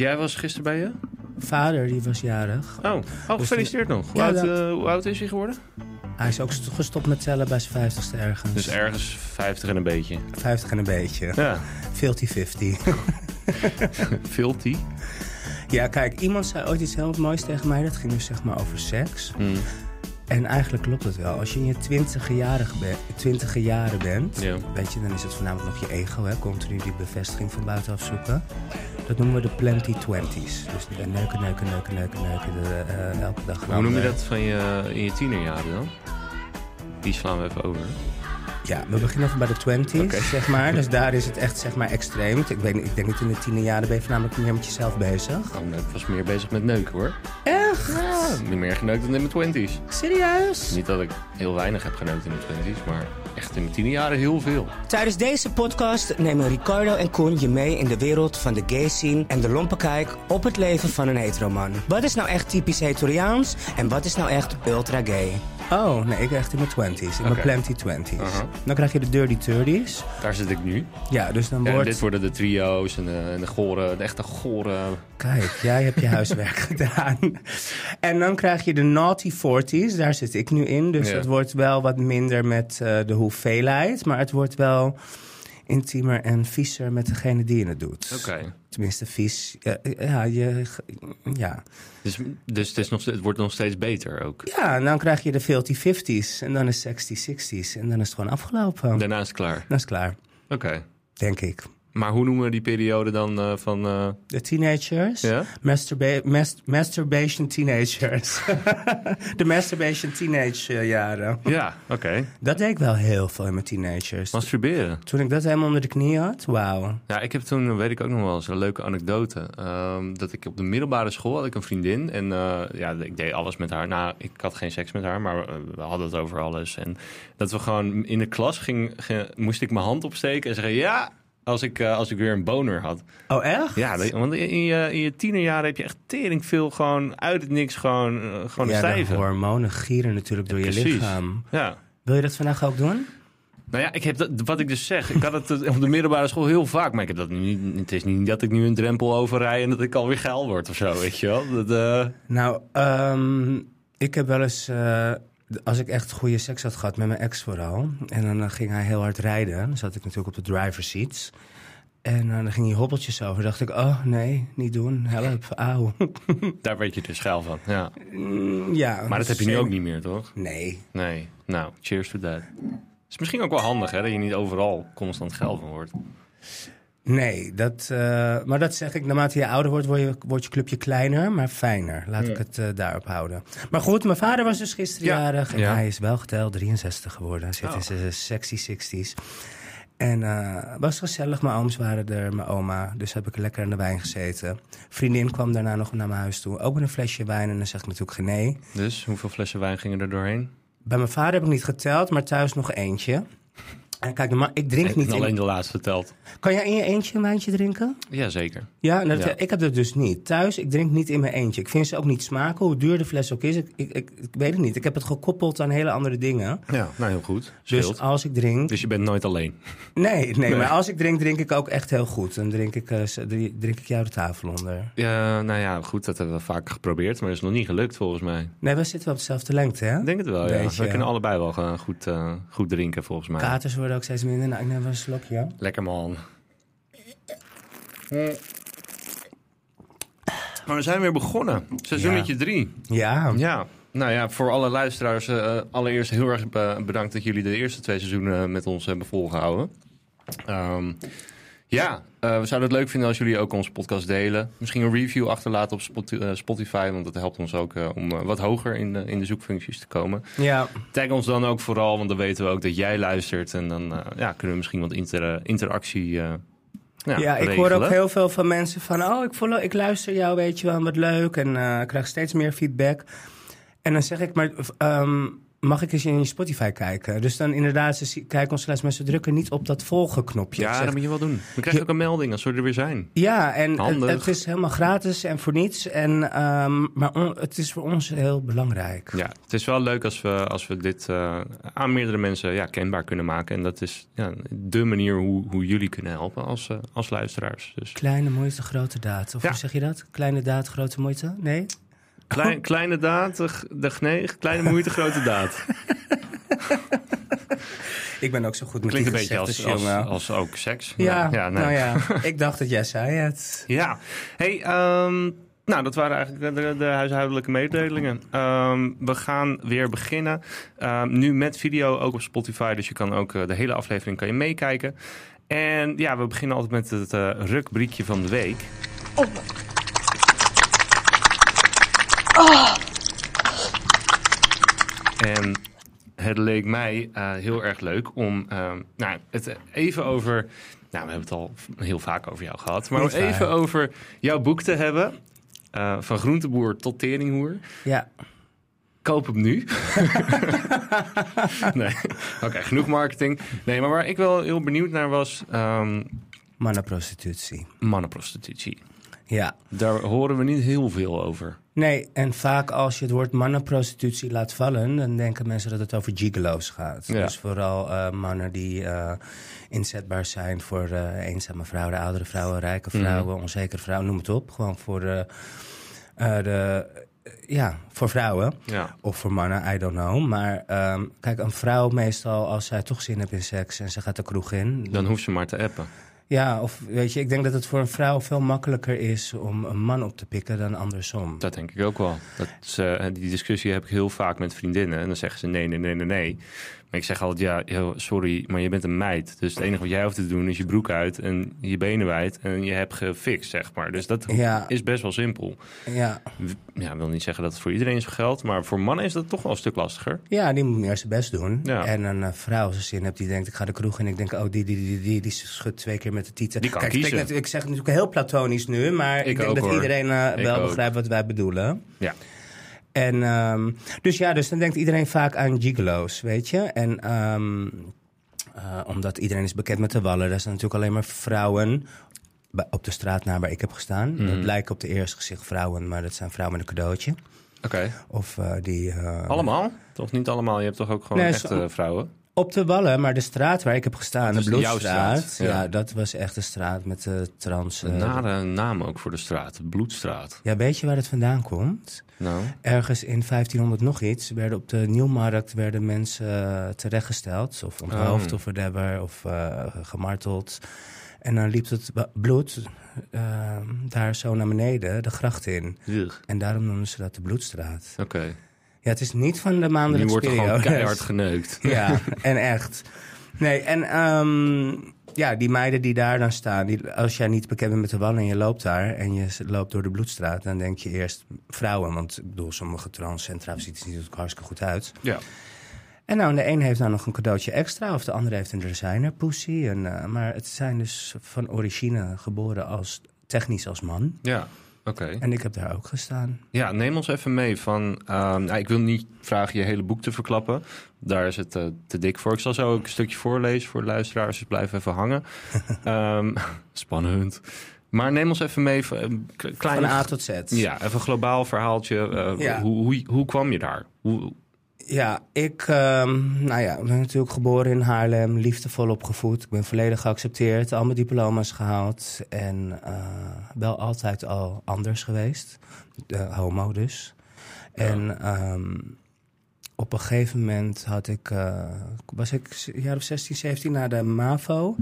Jij was gisteren bij je? Vader, die was jarig. Oh, oh gefeliciteerd nog. Hoe, Ja, oud, eh, hoe oud is hij geworden? Hij is ook st- gestopt met tellen bij zijn vijftigste ergens. Dus ergens 50 en een beetje. 50 en een beetje. Ja. 50-50. Filthy. ja, kijk, iemand zei ooit iets heel moois tegen mij. Dat ging dus zeg maar over seks. Hmm. En eigenlijk klopt het wel. Als je in je twintige jaren, twintige jaren bent... Ja. Weet je, dan is het voornamelijk nog je ego, hè. Continu die bevestiging van buitenaf zoeken. Dat noemen we de plenty twenties. Dus die neuken, neuken, neuken, neuken, neuken. De, eh, elke dag Hoe noem je dat van je, in je tienerjaren dan? Die slaan we even over. Ja, we beginnen even bij de twenties, zeg maar. Dus daar is het echt, zeg maar, extreem. Ik, weet, niet- ik denk niet in de tiener jaren ben je voornamelijk meer met jezelf bezig. Oh, nee, ik was meer bezig met neuken hoor. Echt? Ja, niet meer geneukt dan in mijn twenties. Serieus? Niet dat ik heel weinig heb geneukt in mijn twenties, maar echt in mijn tienerjaren heel veel. Tijdens deze podcast nemen Ricardo en Koen je mee in de wereld van de gay scene en de lompe kijk op het leven van een heteroman. Wat is nou echt typisch hetoriaans en wat is nou echt ultra gay? Oh, nee, ik echt in mijn twenties, in mijn plenty twenties. Aha. Dan krijg je de dirty thirties. Daar zit ik nu. Ja, dus dan En wordt... dit worden de trio's en de, en de gore, de echte gore... Kijk, jij hebt je huiswerk gedaan. En dan krijg je de naughty 40s, daar zit ik nu in. Dus het wordt wel wat minder met eh, de hoeveelheid. Maar het wordt wel intiemer en viezer met degene die het doet. Oké. Tenminste, vies. Ja, ja, je, ja. Dus, dus het, is nog, het wordt nog steeds beter ook. ja, en dan krijg je de 50-50s en dan de 60-60s. En dan is het gewoon afgelopen. Daarna is het klaar. Dan is het klaar, Oké. denk ik. Maar hoe noemen we die periode dan eh, van... eh, De teenagers. Ja? Masturba- mas- masturbation teenagers. de masturbation teenage jaren. Ja, oké. Dat deed ik wel heel veel in mijn teenagers. Masturberen. Toen ik dat helemaal onder de knie had, wauw. Ja, ik heb toen, weet ik ook nog wel eens, een leuke anekdote. Ehm, dat ik op de middelbare school had ik een vriendin. En eh, ja, ik deed alles met haar. Nou, ik had geen seks met haar, maar we hadden het over alles. En dat we gewoon in de klas ging, ging- moest ik mijn hand opsteken en zeggen... Ja, als ik, eh, als ik weer een boner had. Oh, echt? Ja, want in je, in je tienerjaren heb je echt tering veel gewoon uit het niks gewoon, eh, gewoon Ja, hormonen gieren natuurlijk door je lichaam. Ja. Wil je dat vandaag ook doen? Nou ja, ik heb dat, wat ik dus zeg, ik had het op de middelbare school heel vaak, maar ik heb dat niet. Het is niet dat ik nu een drempel overrij en dat ik alweer geil word of zo, weet je wel. Dat, eh, Nou, ehm, ik heb wel eens... als ik echt goede seks had gehad met mijn ex vooral... en dan eh, ging hij heel hard rijden... dan zat ik natuurlijk op de driver's seats... En eh, dan ging hij hobbeltjes over. dacht ik, oh nee, niet doen. Help, auw. daar weet je dus geil van. Ja. Mm, ja, Maar dat heb je nu ook niet meer, toch? Nee. Nee. Nou, cheers to that. is misschien ook wel handig, hè, dat je niet overal constant geil van wordt. Nee, dat, eh, maar dat zeg ik, naarmate je ouder wordt, word je, wordt je clubje kleiner, maar fijner. Laat ik het eh, daarop houden. Maar goed, mijn vader was dus gisteren Ja. jarig en Ja. hij is wel geteld 63 geworden. Hij zit Oh. in zijn sexy 60s. En eh was gezellig, mijn ooms waren er, mijn oma. Dus heb ik lekker aan de wijn gezeten. Vriendin kwam daarna nog naar mijn huis toe, ook met een flesje wijn. En dan zeg ik natuurlijk geen nee. Dus, hoeveel flessen wijn gingen er doorheen? Bij mijn vader heb ik niet geteld, maar thuis nog eentje. En kijk, normaal, ik drink Ik niet in... alleen de laatste verteld. Kan jij in je eentje een wijntje drinken? Jazeker. Ja, nou, dat- Ja. ik heb dat dus niet. Thuis, ik drink niet in mijn eentje. Ik vind ze ook niet smaken, hoe duur de fles ook is. Ik, ik, ik, ik weet het niet. Ik heb het gekoppeld aan hele andere dingen. Ja, nou heel goed. Dus als ik drink... Dus je bent nooit alleen. Nee, nee, maar als ik drink, drink ik ook echt heel goed. Dan drink ik, eh, drink ik jou de tafel onder. Ja, nou ja, goed, dat hebben we vaak geprobeerd, maar dat is nog niet gelukt volgens mij. Nee, we zitten wel op dezelfde lengte, hè? Ik denk het wel, ja. We kunnen allebei wel gaan goed, eh, goed drinken volgens mij. Katers worden ook steeds minder. Nou, ik neem wel een slokje. Lekker man. Maar we zijn weer begonnen. Seizoenetje 3. Ja. Ja. Nou ja, voor alle luisteraars eh, allereerst heel erg be- bedankt dat jullie de eerste twee seizoenen met ons hebben volgehouden. Ehm, ja, eh, we zouden het leuk vinden als jullie ook onze podcast delen. Misschien een review achterlaten op eh, Spotify, want dat helpt ons ook eh, om wat hoger in de, in de zoekfuncties te komen. Ja. Tag ons dan ook vooral, want dan weten we ook dat jij luistert. En dan ja, kunnen we misschien wat inter- interactie ja, Ja, ik hoor ook heel veel van mensen van... oh, ik, follow, ik luister jou, weet je wel, wat leuk. En ik krijg steeds meer feedback. En dan zeg ik, maar ehm, mag ik eens in je Spotify kijken? Dus dan inderdaad, ze kijken onze luisteraars, ze drukken niet op dat volgen knopje. Ja, dat moet je wel doen. Dan krijg je ook een melding als we er weer zijn. ja, en het, is helemaal gratis en voor niets. En, ehm, maar on- het is voor ons heel belangrijk. Ja, het is wel leuk als we, als we dit eh, aan meerdere mensen ja, kenbaar kunnen maken. En dat is ja, de manier hoe, hoe jullie kunnen helpen als, eh, als luisteraars. Dus Kleine moeite, grote daad. Of Ja. hoe zeg je dat? Kleine daad, grote moeite? Nee? Klein, kleine daad, de, kleine moeite, grote daad. Ik ben ook zo goed met Klinkt een die beetje als, als, jongen. als ook seks. ja, ja, nee. nou ja. Ik dacht dat jij zei het. Ja, hey, ehm, nou dat waren eigenlijk de, de huishoudelijke mededelingen. Ehm, we gaan weer beginnen. Ehm, nu met video, ook op Spotify. Dus je kan ook eh, de hele aflevering kan je meekijken. En ja, we beginnen altijd met het eh rukbriekje van de week. En het leek mij eh, heel erg leuk om ehm, nou, het even over. Nou, we hebben het al heel vaak over jou gehad. Maar om even over jouw boek te hebben. eh, van groenteboer tot teringhoer. Ja. Koop hem nu. nee, oké, genoeg marketing. Nee, maar waar ik wel heel benieuwd naar was. ehm, Mannenprostitutie. mannenprostitutie. Ja. Daar horen we niet heel veel over. Nee, en vaak als je het woord mannenprostitutie laat vallen, dan denken mensen dat het over gigolo's gaat. Ja. Dus vooral eh, mannen die eh, inzetbaar zijn voor eh, eenzame vrouwen, oudere vrouwen, rijke Mhm. vrouwen, onzekere vrouwen, noem het op. Gewoon voor, de, ja, voor vrouwen. Ja, Of voor mannen, I don't know. Maar ehm, kijk, een vrouw meestal, als zij toch zin heeft in seks en ze gaat de kroeg in. dan hoeft ze maar te appen. Ja, of weet je, ik denk dat het voor een vrouw veel makkelijker is om een man op te pikken dan andersom. Dat denk ik ook wel. Dat eh, die discussie heb ik heel vaak met vriendinnen. En dan zeggen ze nee, nee, nee, nee, nee. Maar ik zeg altijd, ja, joh, sorry, maar je bent een meid. Dus het enige wat jij hoeft te doen is je broek uit en je benen wijd. En je hebt gefixt, zeg maar. Dus dat Ja. is best wel simpel. Ja. Ja, wil niet zeggen dat het voor iedereen zo geldt. Maar voor mannen is dat toch wel een stuk lastiger. Ja, die moet meer zijn best doen. Ja. En een eh, vrouw, als ze zin hebt, die denkt, ik ga de kroeg in. Ik denk, oh, die, die, die, die, die schudt twee keer met de tieten. Die kan Kijk, kiezen. ik zeg het natuurlijk heel platonisch nu, maar ik, Ik denk dat hoor. iedereen eh, wel begrijpt wat wij bedoelen. Ja. En dus dus ja, dus dan denkt iedereen vaak aan gigolo's, weet je. En ehm, eh, omdat iedereen is bekend met de wallen, daar zijn natuurlijk alleen maar vrouwen op de straat naar waar ik heb gestaan. Mhm. Dat lijken op de eerste gezicht vrouwen, maar dat zijn vrouwen met een cadeautje. Oké. Of eh, die... eh, Allemaal? Toch niet allemaal? Je hebt toch ook gewoon Nee, echte vrouwen? Op de Wallen, maar de straat waar ik heb gestaan, Dus de jouw Bloedstraat. straat, ja. ja. dat was echt de straat met de trans. Een nare naam ook voor de straat. Bloedstraat. ja, weet je waar het vandaan komt? Nou, Ergens in 1500 nog iets werden op de Nieuwmarkt werden mensen eh, terechtgesteld. Of onthoofd Oh. of whatever, of eh, gemarteld. En dan liep het bloed eh, daar zo naar beneden, de gracht in. ugh. En daarom noemen ze dat de Bloedstraat. oké. Ja, het is niet van de Nu maandelijkse wordt er gewoon periode. keihard geneukt. Ja, en echt. Nee, en ehm, ja, die meiden die daar dan staan, die, als jij niet bekend bent met de wallen en je loopt daar en je loopt door de bloedstraat, dan denk je eerst vrouwen, want ik bedoel, sommige transcentra ziet het natuurlijk hartstikke goed uit. Ja. En nou, de een heeft nou nog een cadeautje extra, of de andere heeft een designer pussy. En, eh, maar het zijn dus van origine geboren als technisch als man. Ja, oké. En ik heb daar ook gestaan. Ja, neem ons even mee van... ehm, nou, ik wil niet vragen je hele boek te verklappen. Daar is het eh, te dik voor. Ik zal zo ook een stukje voorlezen voor de luisteraars. Dus blijf even hangen. Ehm, spannend. Maar neem ons even mee... van, eh, kleine, Van A tot Z. Ja, even een globaal verhaaltje. eh, Ja. hoe, hoe, hoe kwam je daar? Hoe, Ja, ik ehm, nou ja, ben natuurlijk geboren in Haarlem, liefdevol opgevoed. Ik ben volledig geaccepteerd, al mijn diploma's gehaald. En eh, wel altijd al anders geweest, uh, homo dus. Ja. En ehm, op een gegeven moment had ik, uh, was ik een jaar of 16, 17 naar de MAVO.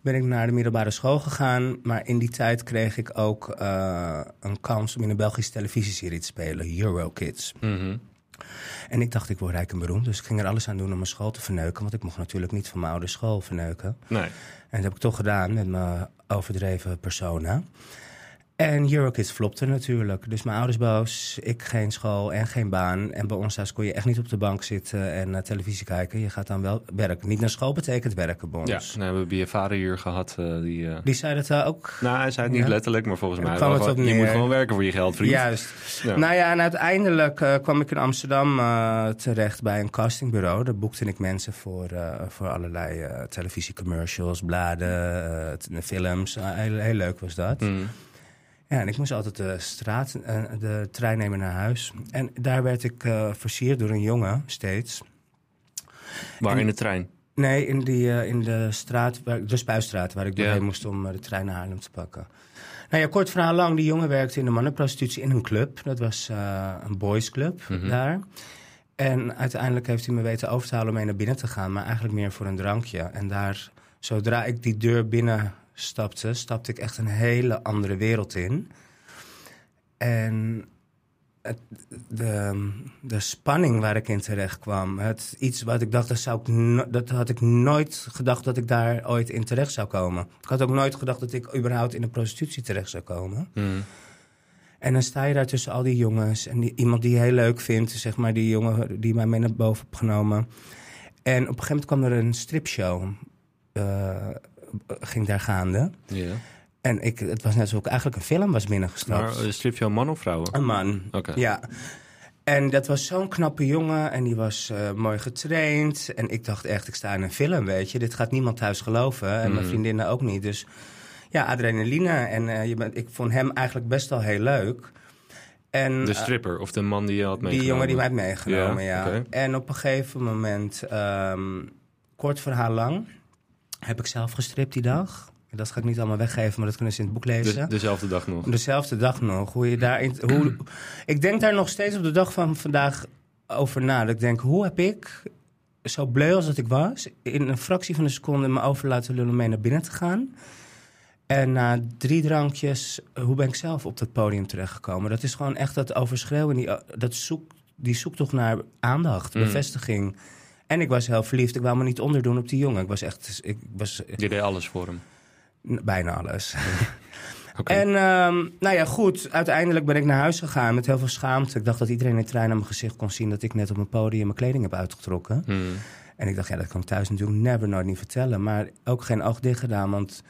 Ben ik naar de middelbare school gegaan. Maar in die tijd kreeg ik ook uh, een kans om in een Belgische televisieserie te spelen, Eurokids. Mhm. En ik dacht, ik word rijk en beroemd. Dus ik ging er alles aan doen om mijn school te verneuken. Want ik mocht natuurlijk niet van mijn oude school verneuken. Nee. En dat heb ik toch gedaan met mijn overdreven persona. En Eurokids flopte natuurlijk. Dus mijn ouders boos, ik geen school en geen baan. En bij ons thuis kon je echt niet op de bank zitten en naar televisie kijken. Je gaat dan wel werken. Niet naar school betekent werken bij ons. Ja, nou, we hebben je vader hier gehad. eh, die, eh, Die zei dat uh, ook. Nou, hij zei het niet Ja. letterlijk, maar volgens mij kwam wel het gewoon, op je moet gewoon werken voor je geld, vriend. Juist. Ja. Nou ja, en uiteindelijk eh, kwam ik in Amsterdam eh, terecht bij een castingbureau. Daar boekte ik mensen voor, eh, voor allerlei eh, televisiecommercials, bladen, eh, films. Eh, heel, heel leuk was dat. Mm. Ja, en ik moest altijd de straat, eh, de trein nemen naar huis. En daar werd ik eh, versierd door een jongen, steeds. Waar En- in de trein? Nee, in, die, eh, in de straat, waar, de Spuistraat, waar ik doorheen moest om de trein naar Haarlem te pakken. Nou ja, kort verhaal lang, die jongen werkte in de mannenprostitutie in een club. Dat was een boysclub Mhm. daar. En uiteindelijk heeft hij me weten over te halen om mee naar binnen te gaan, maar eigenlijk meer voor een drankje. En daar, zodra ik die deur binnen stapte, stapte ik echt een hele andere wereld in. En het, de, de spanning waar ik in terecht kwam, het, iets wat ik dacht, dat, zou ik no- dat had ik nooit gedacht dat ik daar ooit in terecht zou komen. Ik had ook nooit gedacht dat ik überhaupt in de prostitutie terecht zou komen. Mm. En dan sta je daar tussen al die jongens en die, iemand die je heel leuk vindt, zeg maar, die jongen die mij mee naar boven heeft genomen. En op een gegeven moment kwam er een stripshow, eh, ging daar gaande. Ja. En ik, het was net alsof ik eigenlijk een film was binnengestapt. Maar uh, strip je man of vrouwen? Een man. Oké. Ja. En dat was zo'n knappe jongen en die was eh, mooi getraind. En ik dacht echt, ik sta in een film, weet je. Dit gaat niemand thuis geloven en mijn Mhm. vriendinnen ook niet. Dus ja, adrenaline. En eh, je bent, ik vond hem eigenlijk best wel heel leuk. En, De eh, stripper of de man die je had die meegenomen? jongen die mij heeft meegenomen, Ja. En op een gegeven moment, ehm, kort verhaal lang, heb ik zelf gestript die dag. Dat ga ik niet allemaal weggeven, maar dat kunnen ze in het boek lezen. De, dezelfde dag nog. Dezelfde dag nog. Hoe je daarin, hoe, ik denk daar nog steeds op de dag van vandaag over na. Dat ik denk, hoe heb ik, zo bleu als dat ik was... in een fractie van een seconde me over laten lullen om mee naar binnen te gaan... En na drie drankjes, hoe ben ik zelf op dat podium terechtgekomen? Dat is gewoon echt dat overschreeuwen, die, dat zoek, die zoektocht naar aandacht, Mm. En ik was heel verliefd. Ik wou me niet onderdoen op die jongen. Ik was echt, ik was Je deed alles voor hem. bijna alles. Oké. En ehm, nou ja, goed. Uiteindelijk ben ik naar huis gegaan met heel veel schaamte. Ik dacht dat iedereen in de trein aan mijn gezicht kon zien... dat ik net op mijn podium mijn kleding heb uitgetrokken. Hmm. En ik dacht, ja, dat kan ik thuis natuurlijk never nooit niet vertellen. Maar ook geen oog dicht gedaan, want...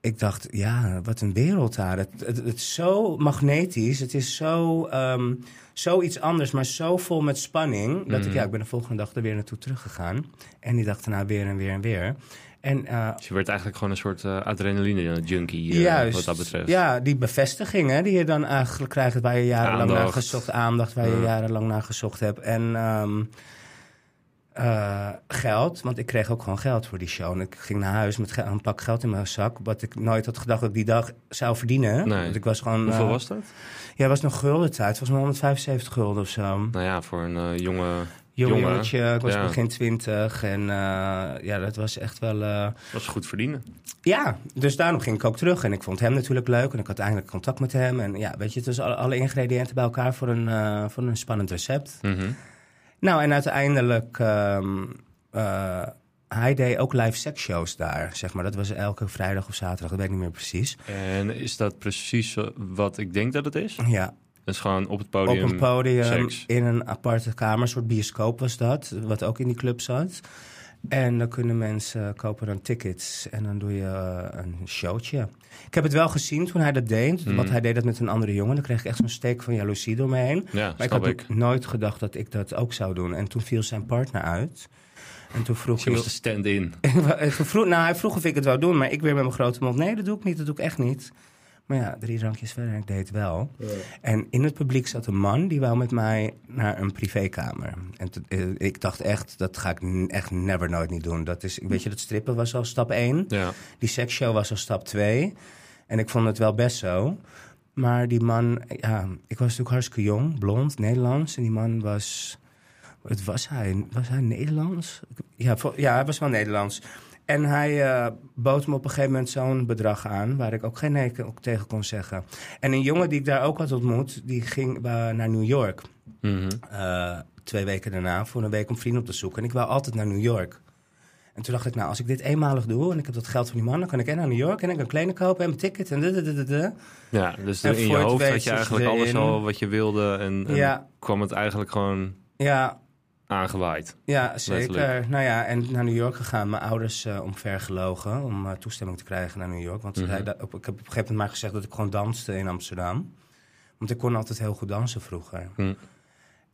Ik dacht, ja, wat een wereld daar. Het, het, het is zo magnetisch. Het is zo, ehm zoiets anders, maar zo vol met spanning. Dat ik, Mhm. ja, ik ben de volgende dag er weer naartoe teruggegaan. En die dag daarna weer en weer en weer. En eh, Dus je werd eigenlijk gewoon een soort eh, adrenaline-junkie, eh, Juist. wat dat betreft. Ja, die bevestiging hè, die je dan eigenlijk krijgt waar je jarenlang naar gezocht, aandacht waar je Ja. jarenlang naar gezocht hebt. En ehm, eh, geld, want ik kreeg ook gewoon geld voor die show. En ik ging naar huis met een pak geld in mijn zak, wat ik nooit had gedacht dat ik die dag zou verdienen. Nee. Want ik was gewoon. Hoeveel eh, was dat? Ja, het was nog gulden tijd. Volgens mij 175 gulden of zo. Nou ja, voor een eh, jonge... Jongetje, ik was ja. begin twintig. En ja, dat was echt wel. eh, was goed verdienen. Ja, dus daarom ging ik ook terug. En ik vond hem natuurlijk leuk. En ik had eindelijk contact met hem. En ja, weet je, het was alle, alle ingrediënten bij elkaar voor een, eh, voor een spannend recept. Mhm. Nou, en uiteindelijk... ehm, eh, hij deed ook live seksshows daar, zeg maar. Dat was elke vrijdag of zaterdag, dat weet ik niet meer precies. En is dat precies eh, wat ik denk dat het is? Ja, Het is gewoon op het podium. op een podium, seks. in een aparte kamer, een soort bioscoop was dat. Wat ook in die club zat. En dan kunnen mensen kopen dan tickets en dan doe je eh, een showtje. Ik heb het wel gezien toen hij dat deed. Mhm. Want hij deed dat met een andere jongen. Dan kreeg ik echt zo'n steek van jaloezie door me heen. Ja, Maar ik had ik. nooit gedacht dat ik dat ook zou doen. En toen viel zijn partner uit. En toen vroeg Dus je hij... de stand-in. Nou, hij vroeg of ik het wou doen. Maar ik weer met mijn grote mond. Nee, dat doe ik niet. Dat doe ik echt niet. Maar ja, drie drankjes verder en ik deed het wel. En in het publiek zat een man die wou met mij naar een privékamer. En eh, ik dacht echt, dat ga ik n- echt never nooit niet doen. Dat is, weet je, dat strippen was al stap één. Ja. Die seksshow was al stap twee. En ik vond het wel best zo. Maar die man, ja, ik was natuurlijk hartstikke jong, blond, Nederlands. En die man was, wat was hij? Was hij Nederlands? Ja, ja hij was wel Nederlands. En hij eh, bood me op een gegeven moment zo'n bedrag aan... waar ik ook geen nee tegen kon zeggen. En een jongen die ik daar ook had ontmoet... die ging eh, naar New York. Mhm. eh, twee weken daarna voor een week om vrienden op te zoeken. En ik wou altijd naar New York. En En toen dacht ik, nou, als ik dit eenmalig doe en ik heb dat geld van die man, dan kan ik en naar New York en ik kan kleding kopen en mijn ticket en. Ja, dus En in je hoofd had je eigenlijk alles al wat je wilde en, en Ja. kwam het eigenlijk gewoon Ja, aangewaaid. ja, zeker. Letterlijk. Nou ja, en naar New York gegaan. Mijn ouders eh omvergelogen om eh, toestemming te krijgen naar New York. Want Mhm. ik heb op een gegeven moment maar gezegd dat ik gewoon danste in Amsterdam. Want ik kon altijd heel goed dansen vroeger. Hm.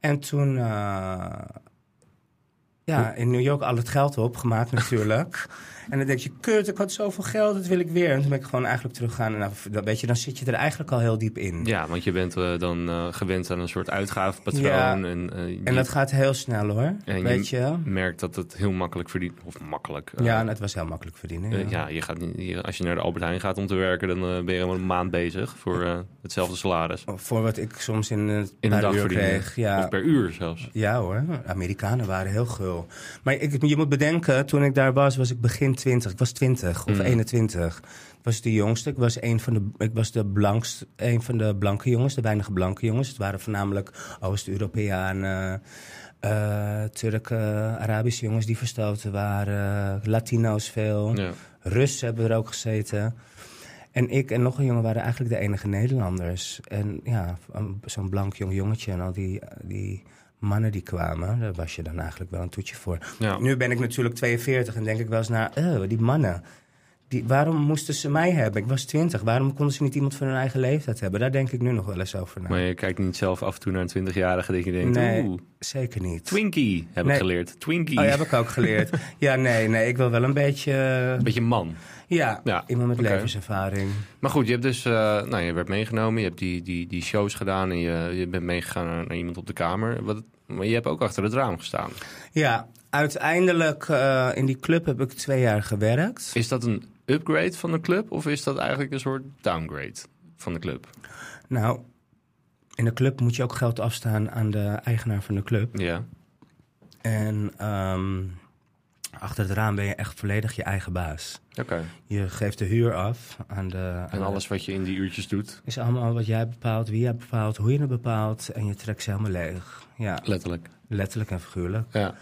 En toen, eh, ja, in New York al het geld opgemaakt natuurlijk. en dan denk je, kut, ik had zoveel geld, dat wil ik weer. En toen ben ik gewoon eigenlijk teruggegaan. En dan, weet je, dan zit je er eigenlijk al heel diep in. Ja, want je bent eh, dan eh, gewend aan een soort uitgavenpatroon. Ja. En, eh, je En dat gaat heel snel hoor, En je- weet je. merkt dat het heel makkelijk verdient. Of makkelijk. Ja, en het was heel makkelijk verdienen. ja. ja, je gaat niet, je- als je naar de Albert Heijn gaat om te werken, dan ben je een maand bezig voor hetzelfde salaris. Voor wat ik soms in een In een paar dag uur kreeg. Ja, Of per uur zelfs. ja hoor, Amerikanen waren heel gul. Maar ik, je moet bedenken, toen ik daar was, was ik begin 20. Ik was 20 of Mm. 21. Ik was de jongste. Ik was een van de, ik was de blankst, een van de blanke jongens, de weinige blanke jongens. Het waren voornamelijk Oost-Europeanen, eh, Turken, Arabische jongens die verstoten waren, Latino's veel. Ja. Russen hebben er ook gezeten. En ik en nog een jongen waren eigenlijk de enige Nederlanders. En ja, zo'n blank jong jongetje en al die, die mannen die kwamen, daar was je dan eigenlijk wel een toetje voor. Ja. Nu ben ik natuurlijk 42 en denk ik wel eens naar, eh, die mannen. Die, waarom moesten ze mij hebben? Ik was 20. Waarom konden ze niet iemand van hun eigen leeftijd hebben? Daar denk ik nu nog wel eens over na. Maar je kijkt niet zelf af en toe naar een 20-jarige dat je denkt, Nee. oeh, Zeker niet. Twinkie heb Nee. ik geleerd. Twinkie. Oh, ja, heb ik ook geleerd. ja, nee, nee, ik wil wel een beetje... Een beetje man. Ja, Ja, iemand met levenservaring. Maar goed, je hebt dus, eh, nou, je werd meegenomen, je hebt die, die, die shows gedaan en je, je bent meegegaan naar, naar iemand op de kamer. Wat, maar je hebt ook achter het raam gestaan. Ja, uiteindelijk eh, in die club heb ik twee jaar gewerkt. Is dat een upgrade van de club of is dat eigenlijk een soort downgrade van de club? Nou, in de club moet je ook geld afstaan aan de eigenaar van de club. Ja. En ehm, achter het raam ben je echt volledig je eigen baas. Oké. Je geeft de huur af aan de... En alles wat je in die uurtjes doet, is allemaal wat jij bepaalt, wie jij bepaalt, hoe je het bepaalt. En je trekt ze helemaal leeg. Ja, letterlijk. letterlijk en figuurlijk. Ja.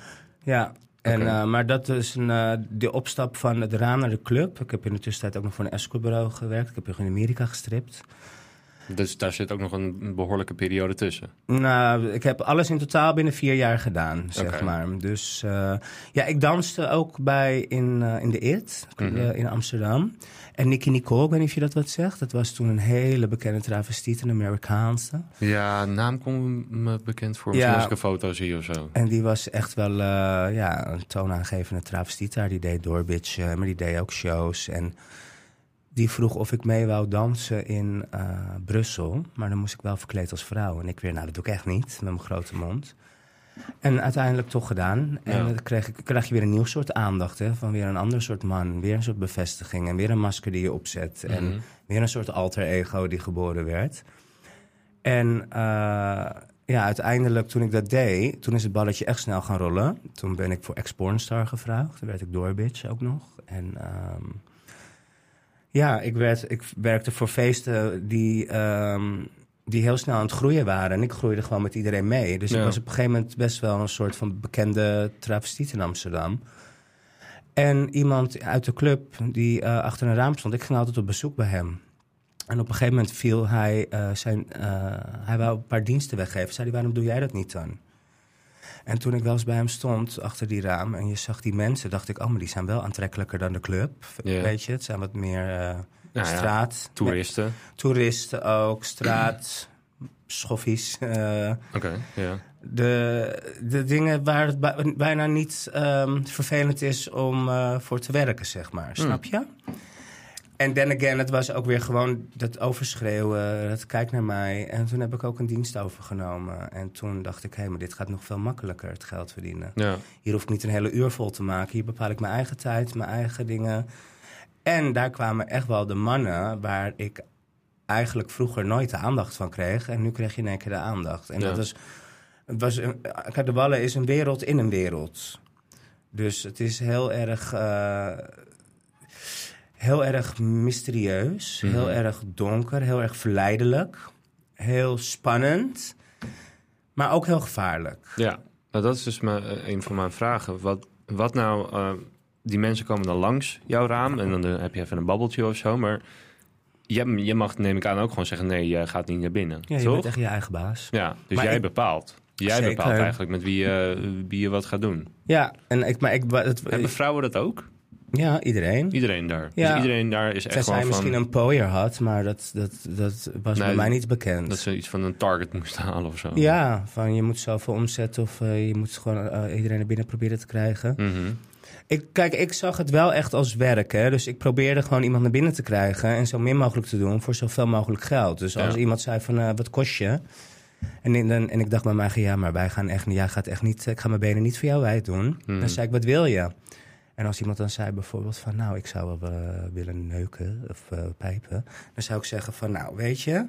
Ja, en, eh, maar dat is een, eh, de opstap van het raam naar de club. Ik heb in de tussentijd ook nog voor een escortbureau gewerkt. Ik heb in Amerika gestript. Dus daar zit ook nog een behoorlijke periode tussen. Nou, ik heb alles in totaal binnen vier jaar gedaan, zeg maar. Dus eh, ja, ik danste ook bij in, eh, in de IT Mhm. eh, in Amsterdam. En Nicky Nicole, ik weet niet of je dat wat zegt. Dat was toen een hele bekende travestiet, een Amerikaanse. Ja, naam komt me bekend voor. Ja. Misschien als ik een foto zie of zo. En die was echt wel ja, een toonaangevende travestiet daar. Die deed doorbitch, eh, maar die deed ook shows. En die vroeg of ik mee wou dansen in eh, Brussel. Maar dan moest ik wel verkleed als vrouw. En ik weer, nou dat doe ik echt niet, met mijn grote mond. En uiteindelijk toch gedaan. En Ja. dan kreeg, ik, krijg je weer een nieuw soort aandacht. Hè, van weer een ander soort man. Weer een soort bevestiging. En weer een masker die je opzet. En Mhm. weer een soort alter ego die geboren werd. En eh, ja, uiteindelijk toen ik dat deed, toen is het balletje echt snel gaan rollen. Toen ben ik voor ex-pornstar gevraagd. Toen werd ik doorbitch ook nog. En ehm, ja, ik, werd, ik werkte voor feesten die, ehm, die heel snel aan het groeien waren. En ik groeide gewoon met iedereen mee. Dus Ja. ik was op een gegeven moment best wel een soort van bekende travestiet in Amsterdam. En iemand uit de club die eh, achter een raam stond, ik ging altijd op bezoek bij hem. En op een gegeven moment viel hij eh, zijn. eh, hij wou een paar diensten weggeven. Zei hij, waarom doe jij dat niet dan? En toen ik wel eens bij hem stond, achter die raam, en je zag die mensen, dacht ik, oh, maar die zijn wel aantrekkelijker dan de club. Weet je, het zijn wat meer eh, Nou ja, straat. Toeristen. Toeristen ook, straat, schoffies. eh, Oké, ja. de, de dingen waar het bij- bijna niet ehm, vervelend is om eh, voor te werken, zeg maar. Snap je? En then again, het was ook weer gewoon dat overschreeuwen, het kijk naar mij. En toen heb ik ook een dienst overgenomen. En toen dacht ik, hé, maar dit gaat nog veel makkelijker, het geld verdienen. Ja. Hier hoef ik niet een hele uur vol te maken. Hier bepaal ik mijn eigen tijd, mijn eigen dingen. En daar kwamen echt wel de mannen waar ik eigenlijk vroeger nooit de aandacht van kreeg. En nu kreeg je in één keer de aandacht. En Ja. dat was, het was de ballen is een wereld in een wereld. Dus het is heel erg, eh, heel erg mysterieus, Mhm. heel erg donker, heel erg verleidelijk, heel spannend, maar ook heel gevaarlijk. Ja, nou, dat is dus mijn, eh, een van mijn vragen. Wat, wat nou, eh, die mensen komen dan langs jouw raam en dan eh, heb je even een babbeltje of zo. Maar je, je mag, neem ik aan, ook gewoon zeggen: nee, je gaat niet naar binnen. Ja, je toch? bent echt je eigen baas. Ja, dus Maar jij ik- bepaalt. Jij Zeker. bepaalt eigenlijk met wie, je wie je wat gaat doen. Ja, en ik, maar ik, het, Hebben vrouwen dat ook? Ja, iedereen. Iedereen daar. Ja. Dus iedereen daar is echt Tenzij gewoon hij van... misschien een pooier had, maar dat, dat, dat was Nee, bij mij niet bekend. Dat ze iets van een target moesten halen of zo. Ja, van je moet zoveel omzetten of eh, je moet gewoon eh, iedereen er binnen proberen te krijgen. Mhm. Ik, kijk, ik zag het wel echt als werk. Hè? Dus ik probeerde gewoon iemand naar binnen te krijgen en zo min mogelijk te doen voor zoveel mogelijk geld. Dus als Ja. iemand zei van eh, wat kost je? En, in- dan, en ik dacht bij mij, ja, maar wij gaan echt niet, jij gaat echt niet, ik ga mijn benen niet voor jou wijd doen. Mhm. Dan zei ik, wat wil je? En als iemand dan zei bijvoorbeeld van, nou, ik zou wel eh, willen neuken of eh, pijpen. Dan zou ik zeggen van, nou, weet je,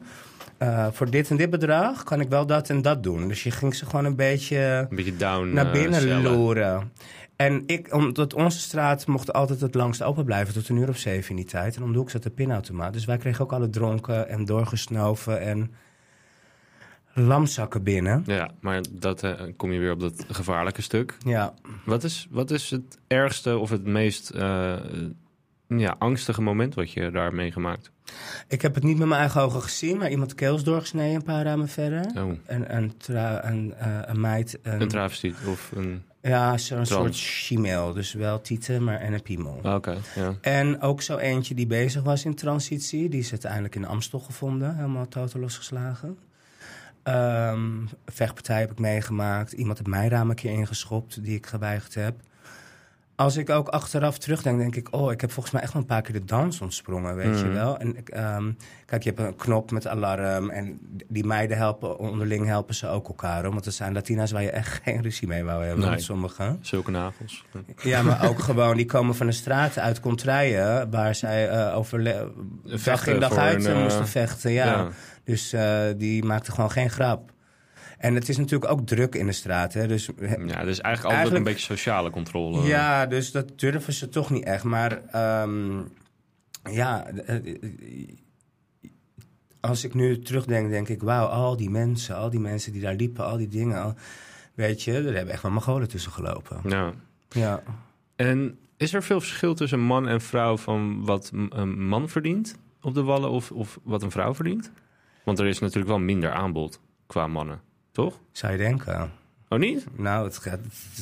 eh, voor dit en dit bedrag kan ik wel dat en dat doen. Dus je ging ze gewoon een beetje Een beetje down naar binnen loeren. En ik, omdat onze straat mocht altijd het langst open blijven tot een uur of zeven in die tijd. En om de hoek zat de pinautomaat. Dus wij kregen ook alle dronken en doorgesnoven en lamzakken binnen. Ja, maar dat eh, kom je weer op dat gevaarlijke stuk. Ja, Wat is, wat is het ergste of het meest eh, ja, angstige moment wat je daar meegemaakt? ik heb het niet met mijn eigen ogen gezien, maar iemand keels doorgesneden een paar ramen verder. Oh, En een, een, eh, een meid, een, een travestiet of een... ja, zo'n soort chimeel. Dus wel tieten, maar en een piemel. Ah, Oké, ja. En ook zo eentje die bezig was in transitie. Die is uiteindelijk in Amstel gevonden. Helemaal totaal losgeslagen. Ehm vechtpartij heb ik meegemaakt. Iemand heeft mijn raam een keer ingeschopt die ik geweigerd heb. Als ik ook achteraf terugdenk, denk ik... oh, ik heb volgens mij echt wel een paar keer de dans ontsprongen, weet je Mhm. wel. En ehm, kijk, je hebt een knop met alarm... en die meiden helpen, onderling helpen ze ook elkaar. Hoor. Want er zijn Latina's waar je echt geen ruzie mee wou hebben. Nee. Sommigen. Zulke nagels. Ja, maar ook gewoon, die komen van de straten uit Contraille, waar zij eh over dag Vechten in dag uit een, eh, eh, moesten vechten. Ja. ja. Dus eh, die maakte gewoon geen grap. En het is natuurlijk ook druk in de straat. Hè? Dus, Ja, dus eigenlijk altijd een beetje sociale controle. ja, dus dat durven ze toch niet echt. Maar ehm, ja, eh, eh, als ik nu terugdenk, denk ik... wauw, al die mensen, al die mensen die daar liepen, al die dingen... al- weet je, er hebben echt wel Mongolen tussen gelopen. Ja. Ja. En is er veel verschil tussen man en vrouw van wat een man verdient op de wallen of, of wat een vrouw verdient? Want er is natuurlijk wel minder aanbod qua mannen, toch? Zou je denken. Oh niet? Nou, het gaat,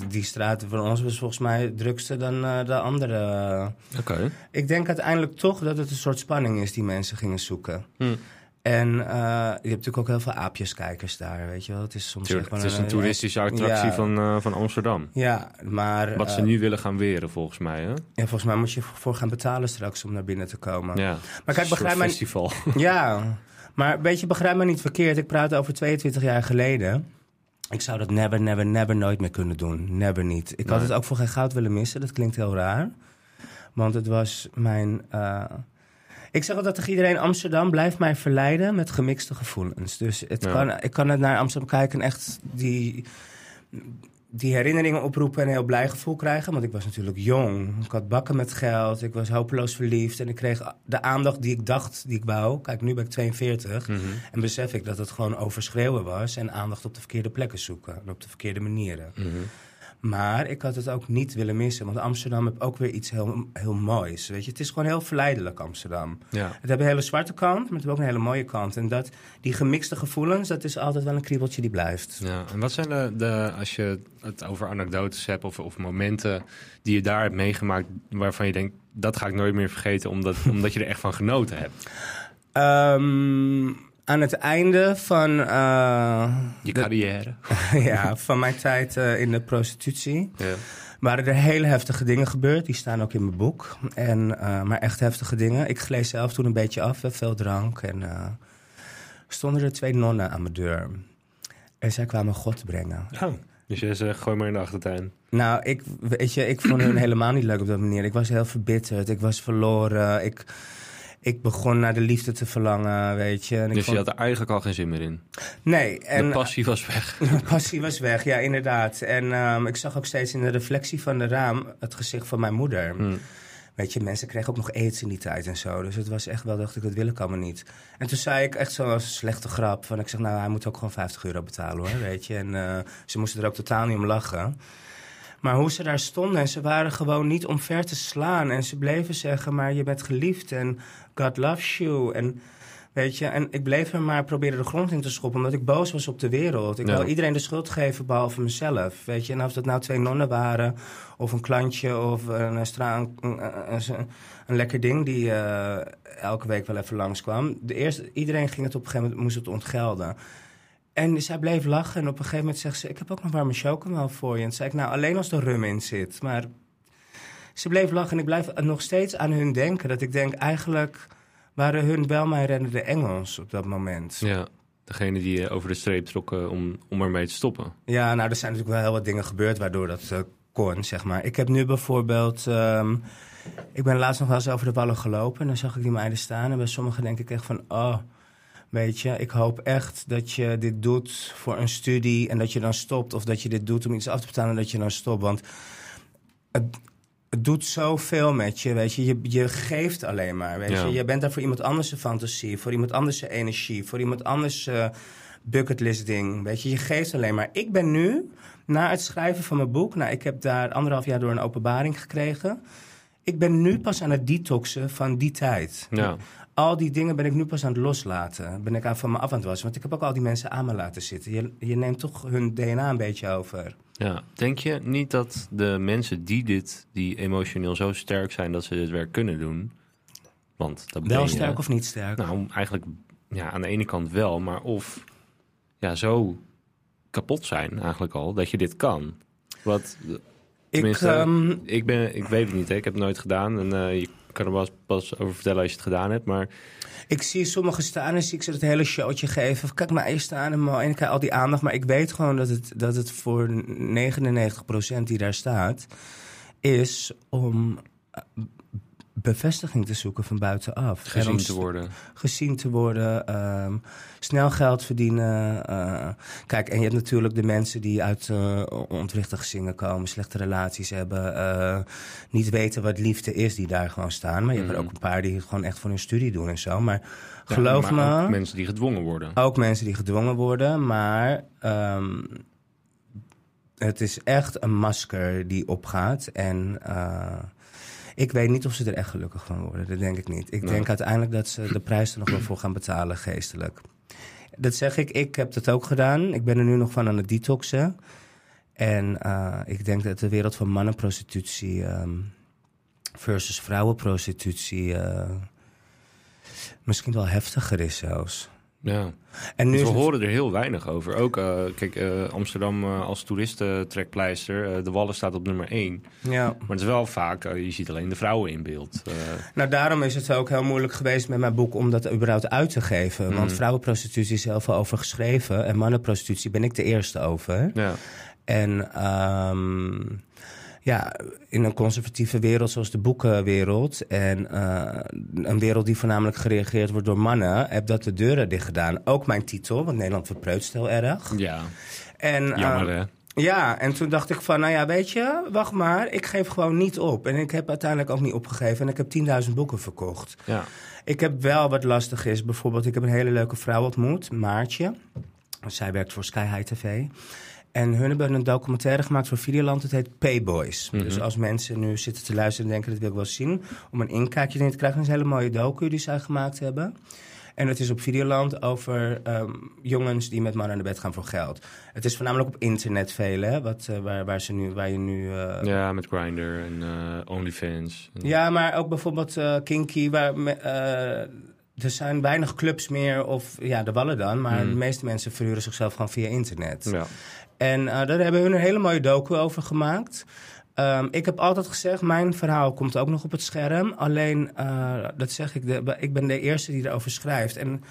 die straten van ons was volgens mij drukster dan eh, de andere. Oké. Ik denk uiteindelijk toch dat het een soort spanning is die mensen gingen zoeken. Hm. En eh, je hebt natuurlijk ook heel veel aapjeskijkers daar, weet je wel. Het is soms Tuurlijk, het is een toeristische attractie ja. van, eh, van Amsterdam. Ja, maar Wat ze eh, nu willen gaan weren, volgens mij. Hè? ja, volgens mij moet je voor gaan betalen straks om naar binnen te komen. Ja. Maar kijk, begrijp mij, festival. Ja, maar weet je, begrijp me niet verkeerd. Ik praat over 22 jaar geleden. Ik zou dat never, never, never nooit meer kunnen doen. Never niet. Ik had het ook voor geen goud willen missen. Dat klinkt heel raar. Want het was mijn... eh, Ik zeg altijd tegen iedereen, Amsterdam blijft mij verleiden met gemixte gevoelens. Dus het Ja. kan, ik kan het naar Amsterdam kijken en echt die, die herinneringen oproepen en een heel blij gevoel krijgen. Want ik was natuurlijk jong. Ik had bakken met geld. Ik was hopeloos verliefd. En ik kreeg de aandacht die ik dacht die ik wou. Kijk, nu ben ik 42. Mhm. En besef ik dat het gewoon overschreeuwen was. En aandacht op de verkeerde plekken zoeken. En op de verkeerde manieren. Mhm. Maar ik had het ook niet willen missen. Want Amsterdam heeft ook weer iets heel, heel moois. Weet je? Het is gewoon heel verleidelijk, Amsterdam. Ja. Het heeft een hele zwarte kant, maar het heeft ook een hele mooie kant. En dat, die gemixte gevoelens, dat is altijd wel een kriebeltje die blijft. ja. En wat zijn de, de, als je het over anekdotes hebt of, of momenten die je daar hebt meegemaakt waarvan je denkt, dat ga ik nooit meer vergeten omdat, omdat je er echt van genoten hebt? Ehm, aan het einde van, eh, Je carrière. ja, van mijn tijd eh, in de prostitutie Ja. waren er hele heftige dingen gebeurd. Die staan ook in mijn boek. En, eh, maar echt heftige dingen. Ik gleed zelf toen een beetje af, veel drank. En eh, stonden er twee nonnen aan mijn deur. En zij kwamen God brengen. Oh. Dus jij zegt, gooi maar in de achtertuin. Nou, ik, weet je, ik vond hun helemaal niet leuk op dat manier. Ik was heel verbitterd, ik was verloren. Ik, ik begon naar de liefde te verlangen, weet je. En ik Dus vond- je had er eigenlijk al geen zin meer in. Nee, en de passie was weg. de passie was weg, ja, inderdaad. En ehm, ik zag ook steeds in de reflectie van de raam het gezicht van mijn moeder. Hm. Weet je, mensen kregen ook nog aids in die tijd en zo. Dus het was echt wel, dacht ik, dat wil ik allemaal niet. En toen zei ik echt zo'n slechte grap. Van ik zeg, nou, hij moet ook gewoon 50 euro betalen hoor, weet je. En eh, ze moesten er ook totaal niet om lachen. Maar hoe ze daar stonden en ze waren gewoon niet omver te slaan. En ze bleven zeggen, maar je bent geliefd en God loves you. En weet je, en ik bleef hem maar proberen de grond in te schoppen, omdat ik boos was op de wereld. Ik Ja. wil iedereen de schuld geven, behalve mezelf. Weet je, en of dat nou twee nonnen waren, of een klantje, of een, een, een- een lekker ding die eh, elke week wel even langskwam. De eerste, iedereen ging het op een gegeven moment, moest het ontgelden. En zij bleef lachen en op een gegeven moment zegt ze... ik heb ook nog warme chocomel voor je. En zei ik, nou, alleen als er rum in zit. Maar ze bleef lachen en ik blijf nog steeds aan hun denken. Dat ik denk, eigenlijk waren hun wel mijn reddende engels op dat moment. Ja, Ja, degene die eh, over de streep trokken om, om ermee te stoppen. nou, er zijn natuurlijk wel heel wat dingen gebeurd... waardoor dat eh, kon, zeg maar. Ik heb nu bijvoorbeeld... ehm, ik ben laatst nog wel eens over de wallen gelopen... en dan zag ik die meiden staan. En bij sommigen denk ik echt van... oh, weet je, ik hoop echt dat je dit doet voor een studie... en dat je dan stopt. Of dat je dit doet om iets af te betalen en dat je dan stopt. Want het, het doet zoveel met je, weet je. Je, je geeft alleen maar, weet Ja. je. Je bent daar voor iemand anders een fantasie... voor iemand anders een energie... voor iemand anders eh, bucketlist ding, weet je. Je geeft alleen maar. Ik ben nu, na het schrijven van mijn boek... nou, ik heb daar anderhalf jaar door een openbaring gekregen... Ik ben nu pas aan het detoxen van die tijd. Ja, Al die dingen ben ik nu pas aan het loslaten. Ben ik aan van me af aan het wassen. Want ik heb ook al die mensen aan me laten zitten. Je, je neemt toch hun DNA een beetje over. ja. Denk je niet dat de mensen die dit, die emotioneel zo sterk zijn dat ze dit werk kunnen doen... Want dat Wel je. sterk of niet sterk? Nou, eigenlijk ja, aan de ene kant wel, maar of ja, zo kapot zijn eigenlijk al dat je dit kan. Wat, ik, ehm, ik, ben, ik weet het niet, hè. ik heb het nooit gedaan en eh, je kan er pas, over vertellen als je het gedaan hebt, maar ik zie sommigen staan en zie ik ze het hele showtje geven. Kijk maar, eens staan en. En ik krijg al die aandacht. Maar ik weet gewoon dat het, dat het voor 99% die daar staat... is om bevestiging te zoeken van buitenaf. En gezien om te worden. gezien te worden, ehm, snel geld verdienen. eh, kijk, en je hebt natuurlijk de mensen die uit eh ontwrichte gezinnen komen, slechte relaties hebben, eh, niet weten wat liefde is, die daar gewoon staan. Maar je hebt er Mhm. ook een paar die het gewoon echt voor hun studie doen en zo. Maar Ja, geloof maar me, ook mensen die gedwongen worden. ook mensen die gedwongen worden, maar ehm, het is echt een masker die opgaat. En eh, ik weet niet of ze er echt gelukkig van worden. Dat denk ik niet. Ik denk uiteindelijk dat ze de prijs er nog wel voor gaan betalen, geestelijk. Dat zeg ik, ik heb dat ook gedaan. Ik ben er nu nog van aan het detoxen. En eh, ik denk dat de wereld van mannenprostitutie ehm, versus vrouwenprostitutie eh, misschien wel heftiger is zelfs. Ja. En nu Dus we het- horen er heel weinig over. Ook, eh, kijk, eh, Amsterdam eh, als toeristentrekpleister, de Wallen staat op nummer 1. Ja. Maar het is wel vaak, je ziet alleen de vrouwen in beeld. Nou, daarom is het ook heel moeilijk geweest met mijn boek om dat überhaupt uit te geven. Want Mhm. vrouwenprostitutie is heel veel over geschreven. En mannenprostitutie ben ik de eerste over. ja. En ehm, ja, in een conservatieve wereld zoals de boekenwereld... en eh, een wereld die voornamelijk gereageerd wordt door mannen... heb dat de deuren dicht gedaan. Ook mijn titel, want Nederland verpreutst heel erg. ja, En, jammer eh, hè. ja, en toen dacht ik van, nou ja, weet je, wacht maar, ik geef gewoon niet op. En ik heb uiteindelijk ook niet opgegeven en ik heb 10.000 boeken verkocht. Ja. Ik heb wel wat lastig is, bijvoorbeeld, ik heb een hele leuke vrouw ontmoet, Maartje. Zij werkt voor Sky High TV. En hun hebben een documentaire gemaakt voor Videoland, het heet Payboys. Mhm. Dus als mensen nu zitten te luisteren en denken, dat wil ik wel zien... om een inkijkje erin te krijgen, dat is een hele mooie docu die zij gemaakt hebben... En het is op Videoland over ehm, jongens die met mannen naar bed gaan voor geld. Het is voornamelijk op internet veel, hè? Wat, eh, waar, waar, ze nu, waar je nu... eh, ja, met Grindr en eh, OnlyFans. En- ja, maar ook bijvoorbeeld Kinky, waar me- er zijn weinig clubs meer, of ja, de wallen dan, maar Hmm. de meeste mensen verhuren zichzelf gewoon via internet. Ja. En eh, daar hebben hun een hele mooie docu over gemaakt. Ehm, ik heb altijd gezegd, mijn verhaal komt ook nog op het scherm. Alleen, eh, dat zeg ik, de, ik ben de eerste die erover schrijft. En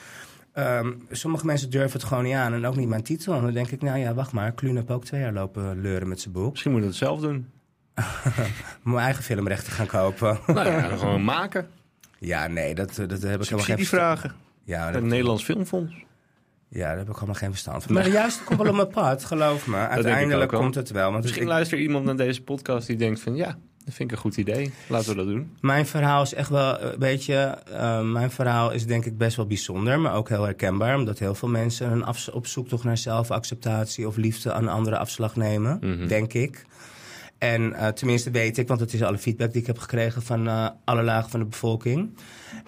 ehm, sommige mensen durven het gewoon niet aan en ook niet mijn titel. En dan denk ik, nou ja, wacht maar, Kluun heb ook twee jaar lopen leuren met zijn boek. Misschien moet je het zelf doen. Mijn eigen filmrechten gaan kopen. Nou ja, gewoon maken. ja, nee, dat, dat heb ik helemaal geen verstand- vragen. Ja, Het Nederlands Filmfonds. Ja, daar heb ik helemaal geen verstand van. Maar de juiste komt wel op mijn pad, geloof me. Uiteindelijk komt het wel. Want Misschien ik- luistert iemand naar deze podcast die denkt van... ja, dat vind ik een goed idee. Laten we dat doen. Mijn verhaal is echt wel, eh, weet je, eh, mijn verhaal is denk ik best wel bijzonder, maar ook heel herkenbaar. Omdat heel veel mensen een op zoek toch naar zelfacceptatie of liefde aan anderen afslag nemen, Mhm. denk ik. En uh, tenminste weet ik, want het is alle feedback die ik heb gekregen van uh, alle lagen van de bevolking.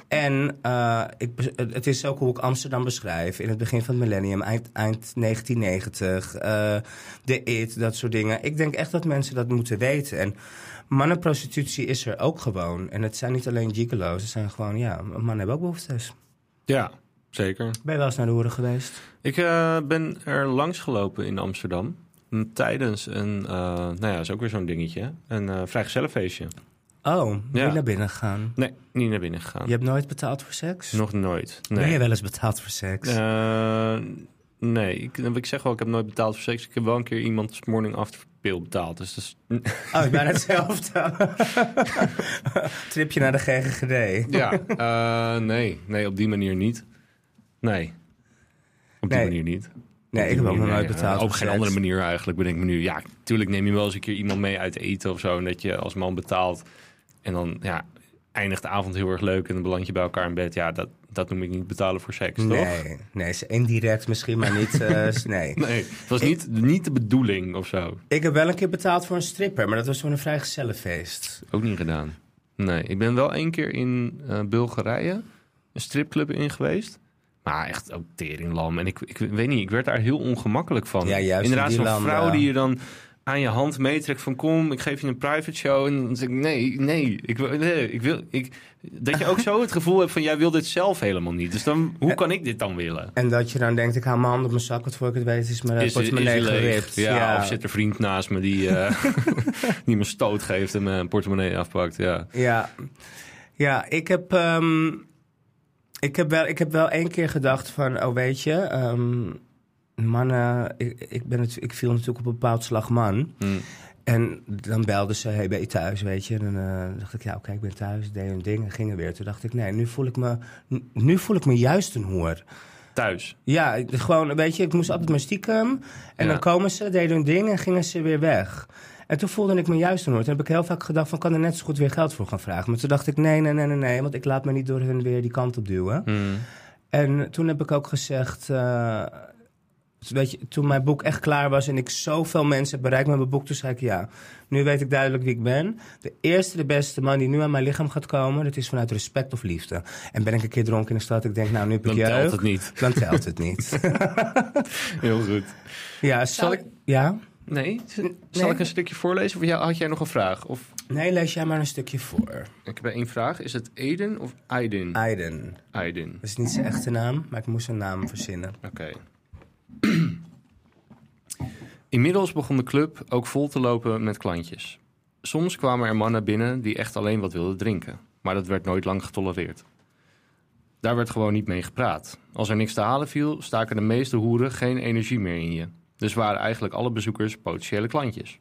En uh, ik, het is ook hoe ik Amsterdam beschrijf. In het begin van het millennium, eind, eind 1990, de IT, dat soort dingen. Ik denk echt dat mensen dat moeten weten. En mannenprostitutie is er ook gewoon. En het zijn niet alleen gigolo's, het zijn gewoon, ja, mannen hebben ook behoeftes. Ja, zeker. Ben je wel eens naar de hoeren geweest? Ik ben er langs gelopen in Amsterdam. Tijdens een, uh, nou ja, is ook weer zo'n dingetje. Een uh, vrijgezellenfeestje. Oh, ja. niet naar binnen gegaan? Nee, niet naar binnen gegaan. Je hebt nooit betaald voor seks? Nog nooit. Nee. Ben je wel eens betaald voor seks? nee, ik, ik zeg wel, ik heb nooit betaald voor seks. Ik heb wel een keer iemand morning after pill betaald. Dus dat is... Oh, bijna hetzelfde. Tripje naar de GGGD. ja, nee, nee, op die manier niet. Nee, op die Nee. manier niet. Nee, ik heb ook nog nooit betaald Op geen andere manier eigenlijk, bedenk me nu. Ja, natuurlijk neem je wel eens een keer iemand mee uit eten of zo. En dat je als man betaalt. En dan ja, eindigt de avond heel erg leuk. En dan beland je bij elkaar in bed. Ja, dat, dat noem ik niet betalen voor seks, toch? Nee, nee, is indirect misschien, maar niet. eh, nee. Nee, het was niet, niet de bedoeling of zo. Ik heb wel een keer betaald voor een stripper, maar dat was voor een vrijgezellenfeest. Ook niet gedaan. Nee, ik ben wel één keer in eh, Bulgarije een stripclub in geweest. Maar echt ook teringlam. En ik, ik weet niet, ik werd daar heel ongemakkelijk van. Ja, juist in Inderdaad, zo'n vrouw die je dan aan je hand meetrekt van kom, ik geef je een private show. En dan zeg ik nee, nee, ik nee, ik wil, ik, dat je ook zo het gevoel hebt van jij wil dit zelf helemaal niet. Dus dan, hoe kan ik dit dan willen? En dat je dan denkt, ik haal mijn hand op mijn zak, wat voor ik het weet is mijn portemonnee leeg? geript. Ja, of zit er vriend naast me die, eh, die me stoot geeft en mijn portemonnee afpakt. Ja. Ja, ja ik, heb, ehm, ik, heb wel, ik heb wel één keer gedacht van, oh weet je, ehm, mannen, ik, ik, ben het, ik viel natuurlijk op een bepaald slag man. Hm. En dan belden ze, hey, ben je thuis, weet je? En dan eh, dacht ik, ja, oké, ik ben thuis, deed een ding en gingen weer. Toen dacht ik, nee, nu voel ik me, nu voel ik me juist een hoer. Thuis. Ja, ik- gewoon, weet je, ik moest altijd maar stiekem. En Ja. dan komen ze, deden hun ding en gingen ze weer weg. En toen voelde ik me juist een hoor. Toen heb ik heel vaak gedacht van, kan er net zo goed weer geld voor gaan vragen. Maar toen dacht ik, nee, nee, nee, nee, nee. Want ik laat me niet door hun weer die kant op duwen. Hm. En toen heb ik ook gezegd... eh, weet je, toen mijn boek echt klaar was en ik zoveel mensen heb bereikt met mijn boek... toen zei ik, ja, nu weet ik duidelijk wie ik ben. De eerste, de beste man die nu aan mijn lichaam gaat komen... dat is vanuit respect of liefde. En ben ik een keer dronken in de stad, ik denk, nou, nu heb ik Dan jeugd. telt het niet. Dan telt het niet. Heel goed. Ja, Zal ik- Ja? Nee, zal Nee. ik een stukje voorlezen? Of had jij nog een vraag? Of, Nee, lees jij maar een stukje voor. ik heb één vraag. Is het Eden of Aiden? Aiden. Aiden. Dat is niet zijn echte naam, maar ik moest een naam verzinnen. Oké. Inmiddels begon de club ook vol te lopen met klantjes. Soms kwamen er mannen binnen die echt alleen wat wilden drinken. Maar dat werd nooit lang getolereerd. Daar werd gewoon niet mee gepraat. Als er niks te halen viel, staken de meeste hoeren geen energie meer in je. Dus waren eigenlijk alle bezoekers potentiële klantjes.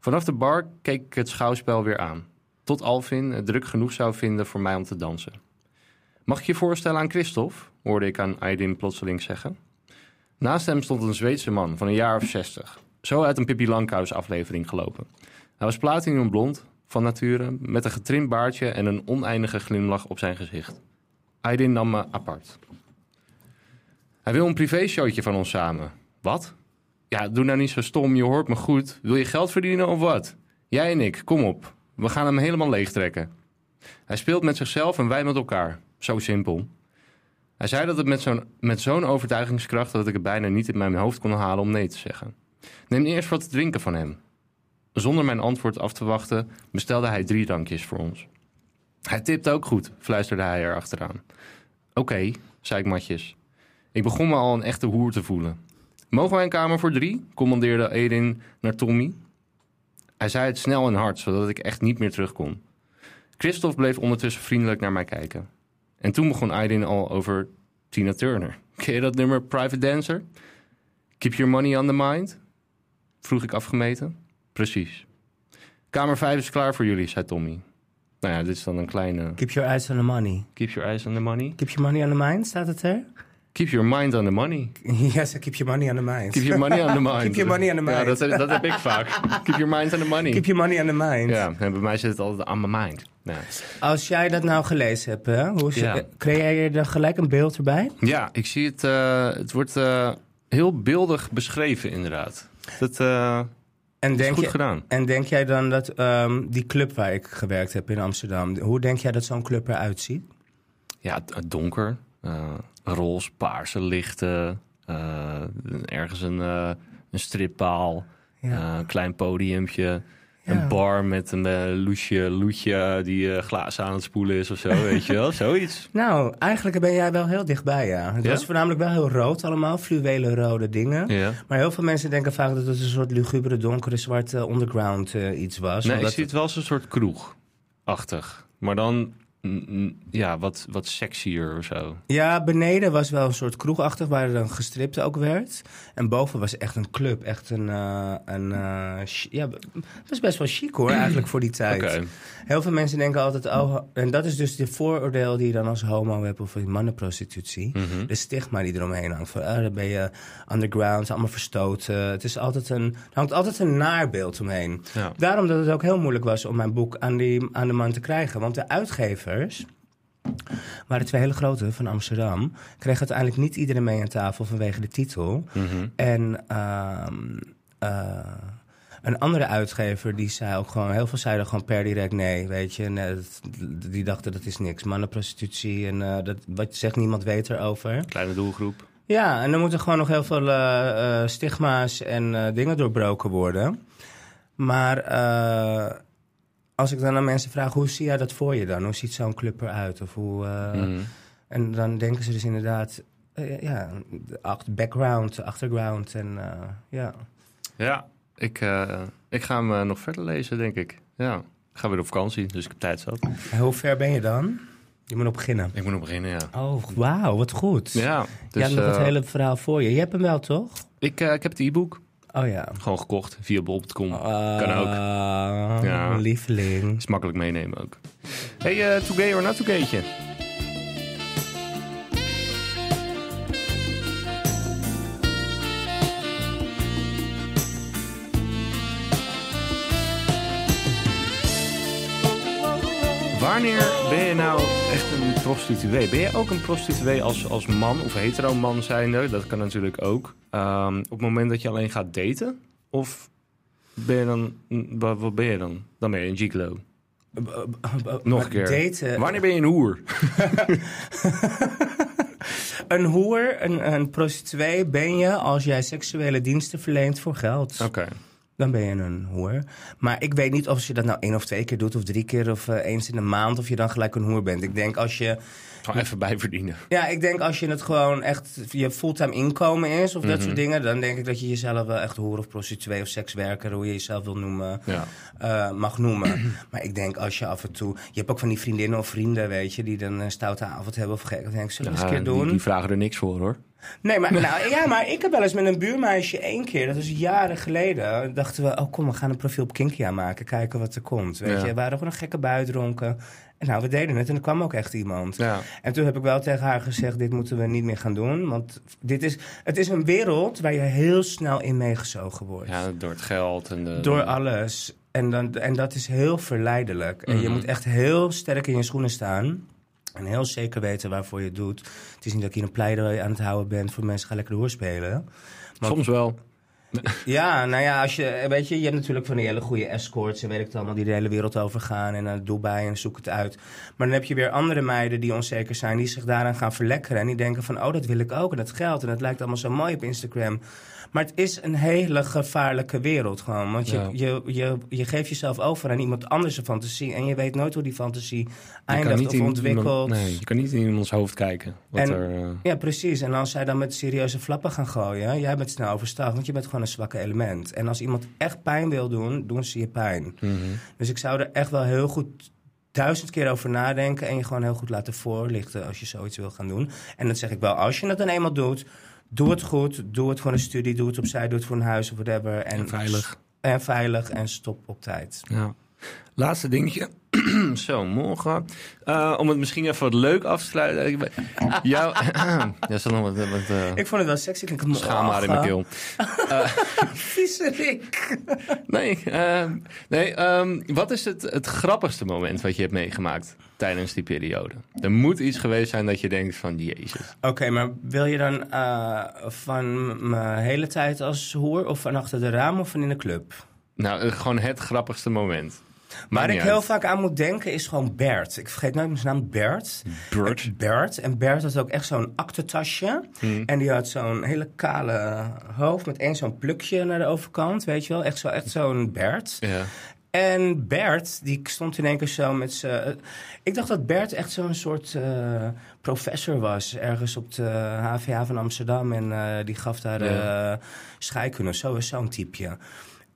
Vanaf de bar keek ik het schouwspel weer aan. Tot Alvin het druk genoeg zou vinden voor mij om te dansen. Mag ik je voorstellen aan Christophe? hoorde ik aan Aydin plotseling zeggen. Naast hem stond een Zweedse man van een jaar of zestig. Zo uit een Pippi Langkous aflevering gelopen. Hij was platinum blond, van nature, met een getrimd baardje en een oneindige glimlach op zijn gezicht. Aydin nam me apart. Hij wil een privéshowtje van ons samen. Wat? Ja, doe nou niet zo stom, je hoort me goed. Wil je geld verdienen of wat? Jij en ik, kom op. We gaan hem helemaal leegtrekken. Hij speelt met zichzelf en wij met elkaar. Zo simpel. Hij zei dat het met zo'n, met zo'n overtuigingskracht dat ik het bijna niet in mijn hoofd kon halen om nee te zeggen. Neem eerst wat te drinken van hem. Zonder mijn antwoord af te wachten, bestelde hij drie drankjes voor ons. Hij tipt ook goed, fluisterde hij er achteraan. Oké, zei ik matjes. Ik begon me al een echte hoer te voelen. Mogen wij een kamer voor drie? commandeerde Edin naar Tommy. Hij zei het snel en hard, zodat ik echt niet meer terug kon. Christophe bleef ondertussen vriendelijk naar mij kijken. En toen begon Aydin al over Tina Turner. Ken je dat nummer Private Dancer? Keep your money on the mind? Vroeg ik afgemeten. Precies. Kamer 5 is klaar voor jullie, zei Tommy. Nou ja, dit is dan een kleine... Keep your eyes on the money. Keep your eyes on the money. Keep your money on the mind, staat het er? Keep your mind on the money. Ja, ze keep your money on the mind. Keep your money on the mind. Keep your money on the Ja, mind. dat, dat heb ik vaak. Keep your mind on the money. Keep your money on the mind. Ja, en bij mij zit het altijd on my mind. Ja. Als jij dat nou gelezen hebt, hè, hoe is Ja. het, creëer je er gelijk een beeld erbij? Ja, ik zie het. eh, het wordt eh, heel beeldig beschreven, inderdaad. Dat, eh, En Dat is denk, goed je, gedaan. en denk jij dan dat ehm, die club waar ik gewerkt heb in Amsterdam, hoe denk jij dat zo'n club eruit ziet? Ja, donker. eh roze, paarse lichten. eh, ergens een, eh, een strippaal. Ja. eh, een klein podiumpje. Ja. Een bar met een eh, loesje, loetje die glazen aan het spoelen is of zo, weet je wel. Zoiets. Nou, eigenlijk ben jij wel heel dichtbij, ja. Het Ja? was voornamelijk wel heel rood allemaal, fluwelen rode dingen. Ja. Maar heel veel mensen denken vaak dat het een soort lugubere, donkere, zwarte underground iets was. Nee, ik omdat zie het wel als een soort kroeg-achtig. Maar dan, ja, wat, wat sexier of zo. Ja, beneden was wel een soort kroegachtig waar dan gestript ook werd. En boven was echt een club. Echt een. eh, een eh, ja, het was best wel chic hoor, eigenlijk voor die tijd. Heel veel mensen denken altijd. Oh, en dat is dus de vooroordeel die je dan als homo hebt of mannenprostitutie. Mhm. De stigma die eromheen hangt. Van, ah, dan ben je underground, allemaal verstoten. Het is altijd een, er hangt altijd een naarbeeld omheen. Ja. Daarom dat het ook heel moeilijk was om mijn boek aan, die, aan de man te krijgen. Want de uitgevers waren twee hele grote van Amsterdam. Kregen uiteindelijk niet iedereen mee aan tafel vanwege de titel. Mhm. En ehm, eh, een andere uitgever die zei ook gewoon... Heel veel zeiden gewoon per direct nee, weet je. Nee, dat- die dachten dat is niks. Mannenprostitutie en eh, dat, wat je zegt, niemand weet erover. Kleine doelgroep. Ja, en er moeten gewoon nog heel veel eh, stigma's en dingen doorbroken worden. Maar als ik dan aan mensen vraag, hoe zie jij dat voor je dan? Hoe ziet zo'n club eruit? Of hoe, eh, Mhm. En dan denken ze dus inderdaad, eh, ja, background, achterground en eh, ja. Ja, ik, ik ga hem nog verder lezen, denk ik. Ja, ik ga weer op vakantie, dus ik heb tijd zat. En hoe ver ben je dan? Je moet nog beginnen. Ik moet nog beginnen, ja. Oh, wauw, wat goed. Ja, je dus hebt nog het hele verhaal voor je. Je hebt hem wel, toch? ik, ik heb het e-book Oh ja. gewoon gekocht via bol.com. kan ook. Ja. Lieveling. Is makkelijk meenemen ook. Hey, uh, today or not? Wanneer ben je nou echt prostituee? Ben je ook een prostituee als, als man of hetero man zijnde? Dat kan natuurlijk ook. Ehm, op het moment dat je alleen gaat daten? Of ben je dan... Wat, wat ben je dan? Dan ben je een gigolo. Nog een keer. Daten. Wanneer ben je een hoer? Een hoer, een, een prostituee ben je als jij seksuele diensten verleent voor geld. Oké. Dan ben je een hoer. Maar ik weet niet of je dat nou één of twee keer doet, of drie keer, of eh, eens in de maand, of je dan gelijk een hoer bent. Ik denk als je, Gewoon even bijverdienen. ja, ik denk als je het gewoon echt je fulltime inkomen is, of dat soort dingen, dan denk ik dat je jezelf wel echt hoer of prostituee of sekswerker, hoe je jezelf wil noemen, Ja. eh, mag noemen. maar ik denk als je af en toe, je hebt ook van die vriendinnen of vrienden, weet je, die dan een stoute avond hebben of gek. Dan denk ik, zullen we eens een keer die, doen? die vragen er niks voor hoor. Nee, maar, nou, ja, maar ik heb wel eens met een buurmeisje één keer, dat was jaren geleden, dachten we, oh kom, we gaan een profiel op Kinky aanmaken, kijken wat er komt. Weet Ja. je, we waren gewoon een gekke bui dronken. En nou, we deden het en er kwam ook echt iemand. Ja. En toen heb ik wel tegen haar gezegd, dit moeten we niet meer gaan doen. Want dit is, het is een wereld waar je heel snel in meegezogen wordt. ja, door het geld en de... Door alles. En, dan, en dat is heel verleidelijk. En je Mhm. moet echt heel sterk in je schoenen staan. En heel zeker weten waarvoor je het doet. Het is niet dat je een pleidooi aan het houden bent voor mensen gaan lekker doorspelen. Maar- Soms wel. Ja, nou ja, als je, weet je, je hebt natuurlijk van die hele goede escorts en weet ik het allemaal, die de hele wereld over gaan en naar Dubai en zoek het uit. Maar dan heb je weer andere meiden die onzeker zijn, die zich daaraan gaan verlekkeren en die denken van, oh, dat wil ik ook en dat geld en dat lijkt allemaal zo mooi op Instagram. Maar het is een hele gevaarlijke wereld gewoon, want je, Ja. je, je, je geeft jezelf over aan iemand anders een fantasie en je weet nooit hoe die fantasie eindigt of ontwikkelt. Nee, je kan niet in iemands hoofd kijken. Wat En- er, eh, Ja, precies. En als zij dan met serieuze flappen gaan gooien, jij bent snel overstag, want je bent gewoon een zwakke element. En als iemand echt pijn wil doen, doen ze je pijn. mhm. Dus ik zou er echt wel heel goed duizend keer over nadenken en je gewoon heel goed laten voorlichten als je zoiets wil gaan doen. En dat zeg ik wel, als je het dan eenmaal doet, doe het goed, doe het voor een studie, doe het opzij, doe het voor een huis of whatever. En, En veilig. En veilig en stop op tijd. Ja. Laatste dingetje. Zo, morgen. Eh, om het misschien even wat leuk af te sluiten. Ik- Jou... ja, nog wat, wat eh, Ik vond het wel sexy. Ik schaamhaar in mijn keel. Viezerik. Nee, ehm, nee ehm, wat is het, het grappigste moment wat je hebt meegemaakt tijdens die periode? Er moet iets geweest zijn dat je denkt van, jezus. Oké, maar wil je dan eh, van mijn hele tijd als hoer of van achter de raam of van in de club? Nou, eh, gewoon het grappigste moment. Waar niet ik uit. heel vaak aan moet denken is gewoon Bert. Ik vergeet nooit meer zijn naam, Bert. Bert. Bert. En Bert had ook echt zo'n aktentasje. Hmm. En die had zo'n hele kale hoofd met één zo'n plukje naar de overkant, weet je wel. Echt zo- echt zo'n Bert. Ja. En Bert, die stond in één keer zo met zijn... Ik dacht dat Bert echt zo'n soort eh, professor was. Ergens op de HVA van Amsterdam. En eh, die gaf daar Ja. eh scheikunde. Zo is zo'n typeje.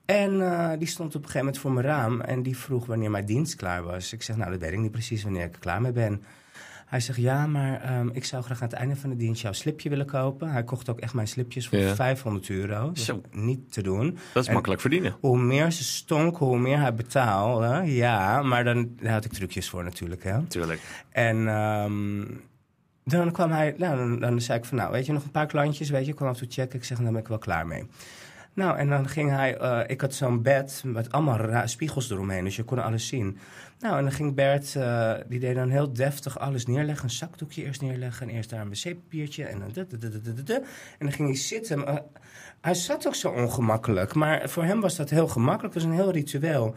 En eh, die stond op een gegeven moment voor mijn raam. En die vroeg wanneer mijn dienst klaar was. Ik zeg, nou, dat weet ik niet precies wanneer ik er klaar mee ben. Hij zegt, ja, maar ehm, ik zou graag aan het einde van de dienst jouw slipje willen kopen. Hij kocht ook echt mijn slipjes voor Ja. 500 euro. Zo. niet te doen. Dat is En- makkelijk verdienen. Hoe meer ze stonk, hoe meer hij betaalde. Ja, maar dan daar had ik trucjes voor natuurlijk. Hè? Tuurlijk. En ehm, dan kwam hij, nou, dan, dan zei ik van, nou, weet je, nog een paar klantjes, weet je, ik kwam af en toe checken. Ik zeg, dan ben ik wel klaar mee. Nou, en dan ging hij, eh, ik had zo'n bed met allemaal spiegels eromheen, dus je kon alles zien. Nou, en dan ging Bert, eh, die deed dan heel deftig alles neerleggen. Een zakdoekje eerst neerleggen en eerst daar een wc-papiertje en dan... En dan ging hij zitten. Hij zat ook zo ongemakkelijk, maar voor hem was dat heel gemakkelijk. Het was een heel ritueel.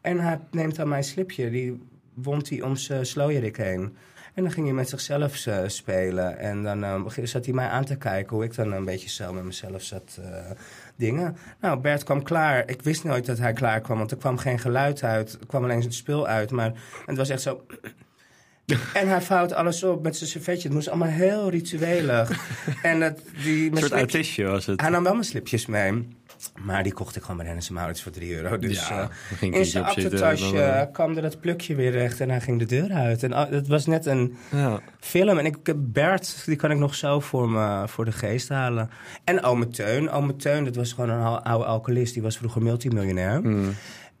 En hij neemt dan mijn slipje, die wond hij om zijn slooierik heen. En dan ging hij met zichzelf eh, spelen. En dan eh, zat hij mij aan te kijken hoe ik dan een beetje zo met mezelf zat dingen. Nou, Bert kwam klaar. Ik wist nooit dat hij klaar kwam, want er kwam geen geluid uit. Er kwam alleen het spul uit, maar het was echt zo... En hij vouwt alles op met zijn servetje. Het moest allemaal heel rituelig. en dat, die, Een soort was het. hij nam wel mijn slipjes mee. Maar die kocht ik gewoon bij Dennis en Maurits voor 3 euro. Dus Ja, eh, in zijn aktentasje dan, eh, kwam er dat plukje weer recht en hij ging de deur uit. En ah, het was net een Ja. film. En ik, Bert, die kan ik nog zo voor, me, voor de geest halen. En ome Teun. Ome Teun, dat was gewoon een al- oude alcoholist. Die was vroeger multimiljonair. Mm.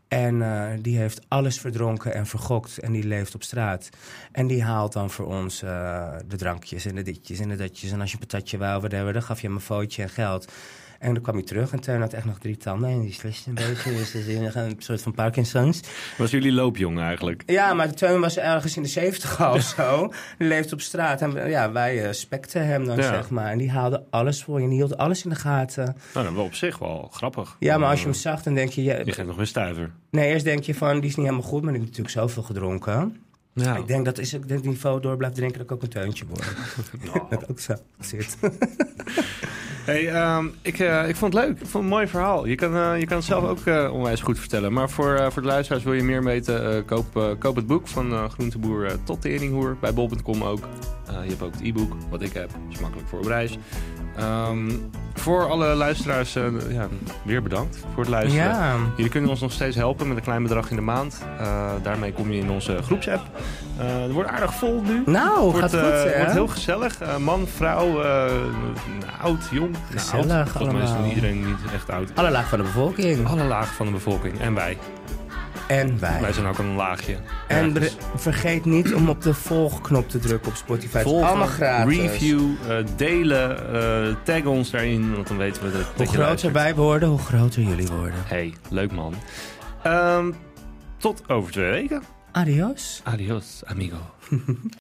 En eh, die heeft alles verdronken en vergokt. En die leeft op straat. En die haalt dan voor ons eh, de drankjes en de ditjes en de datjes. En als je een patatje wou, whatever, dan gaf je hem een footje en geld. En dan kwam hij terug en Teun had echt nog drie tanden. En die sliste een beetje. Dus dat is een soort van Parkinson's. Was jullie loopjong eigenlijk? Ja, maar Teun was ergens in de zeventig of zo. Die leeft op straat. En ja, wij eh, spekten hem dan, Ja. zeg maar. En die haalde alles voor je. En die hield alles in de gaten. Nou, dan wel op zich wel grappig. Ja, maar als je Eh, hem zag, dan denk je... Ja, Je geeft nog een stuiver. nee, eerst denk je van, die is niet helemaal goed. Maar die heeft natuurlijk zoveel gedronken. Ja. Ik denk dat als ik dit niveau door blijf drinken, dat ik ook een teuntje word. dat ik ook zo zit. Hey, ehm, ik, eh, ik vond het leuk. Ik vond het een mooi verhaal. Je kan, eh, je kan het zelf ook eh, onwijs goed vertellen. Maar voor, voor de luisteraars wil je meer weten, koop, koop het boek van Groenteboer tot Teringhoer. Bij bol.com ook. Je hebt ook het e-book, wat ik heb. is makkelijk voor op reis. Ehm, voor alle luisteraars, ja, weer bedankt voor het luisteren. Ja. Jullie kunnen ons nog steeds helpen met een klein bedrag in de maand. Daarmee kom je in onze groepsapp. Eh er wordt aardig vol nu. Nou, Het gaat goed, hè? wordt heel gezellig. Man, vrouw, oud, jong. Nou, Gezellig oud. Volgens mij is allemaal. iedereen niet echt oud. Alle laag van de bevolking. Alle lagen van de bevolking. En wij. En wij. Wij zijn ook een laagje. En bre- vergeet niet om op de volgknop te drukken op Spotify. Het is Volgen, allemaal gratis. review, eh, delen, eh, tag ons daarin, want dan weten we dat, dat Hoe je groter luistert. wij worden, hoe groter jullie worden. Hey, leuk man. Ehm, tot over twee weken. Adios. Adios, amigo.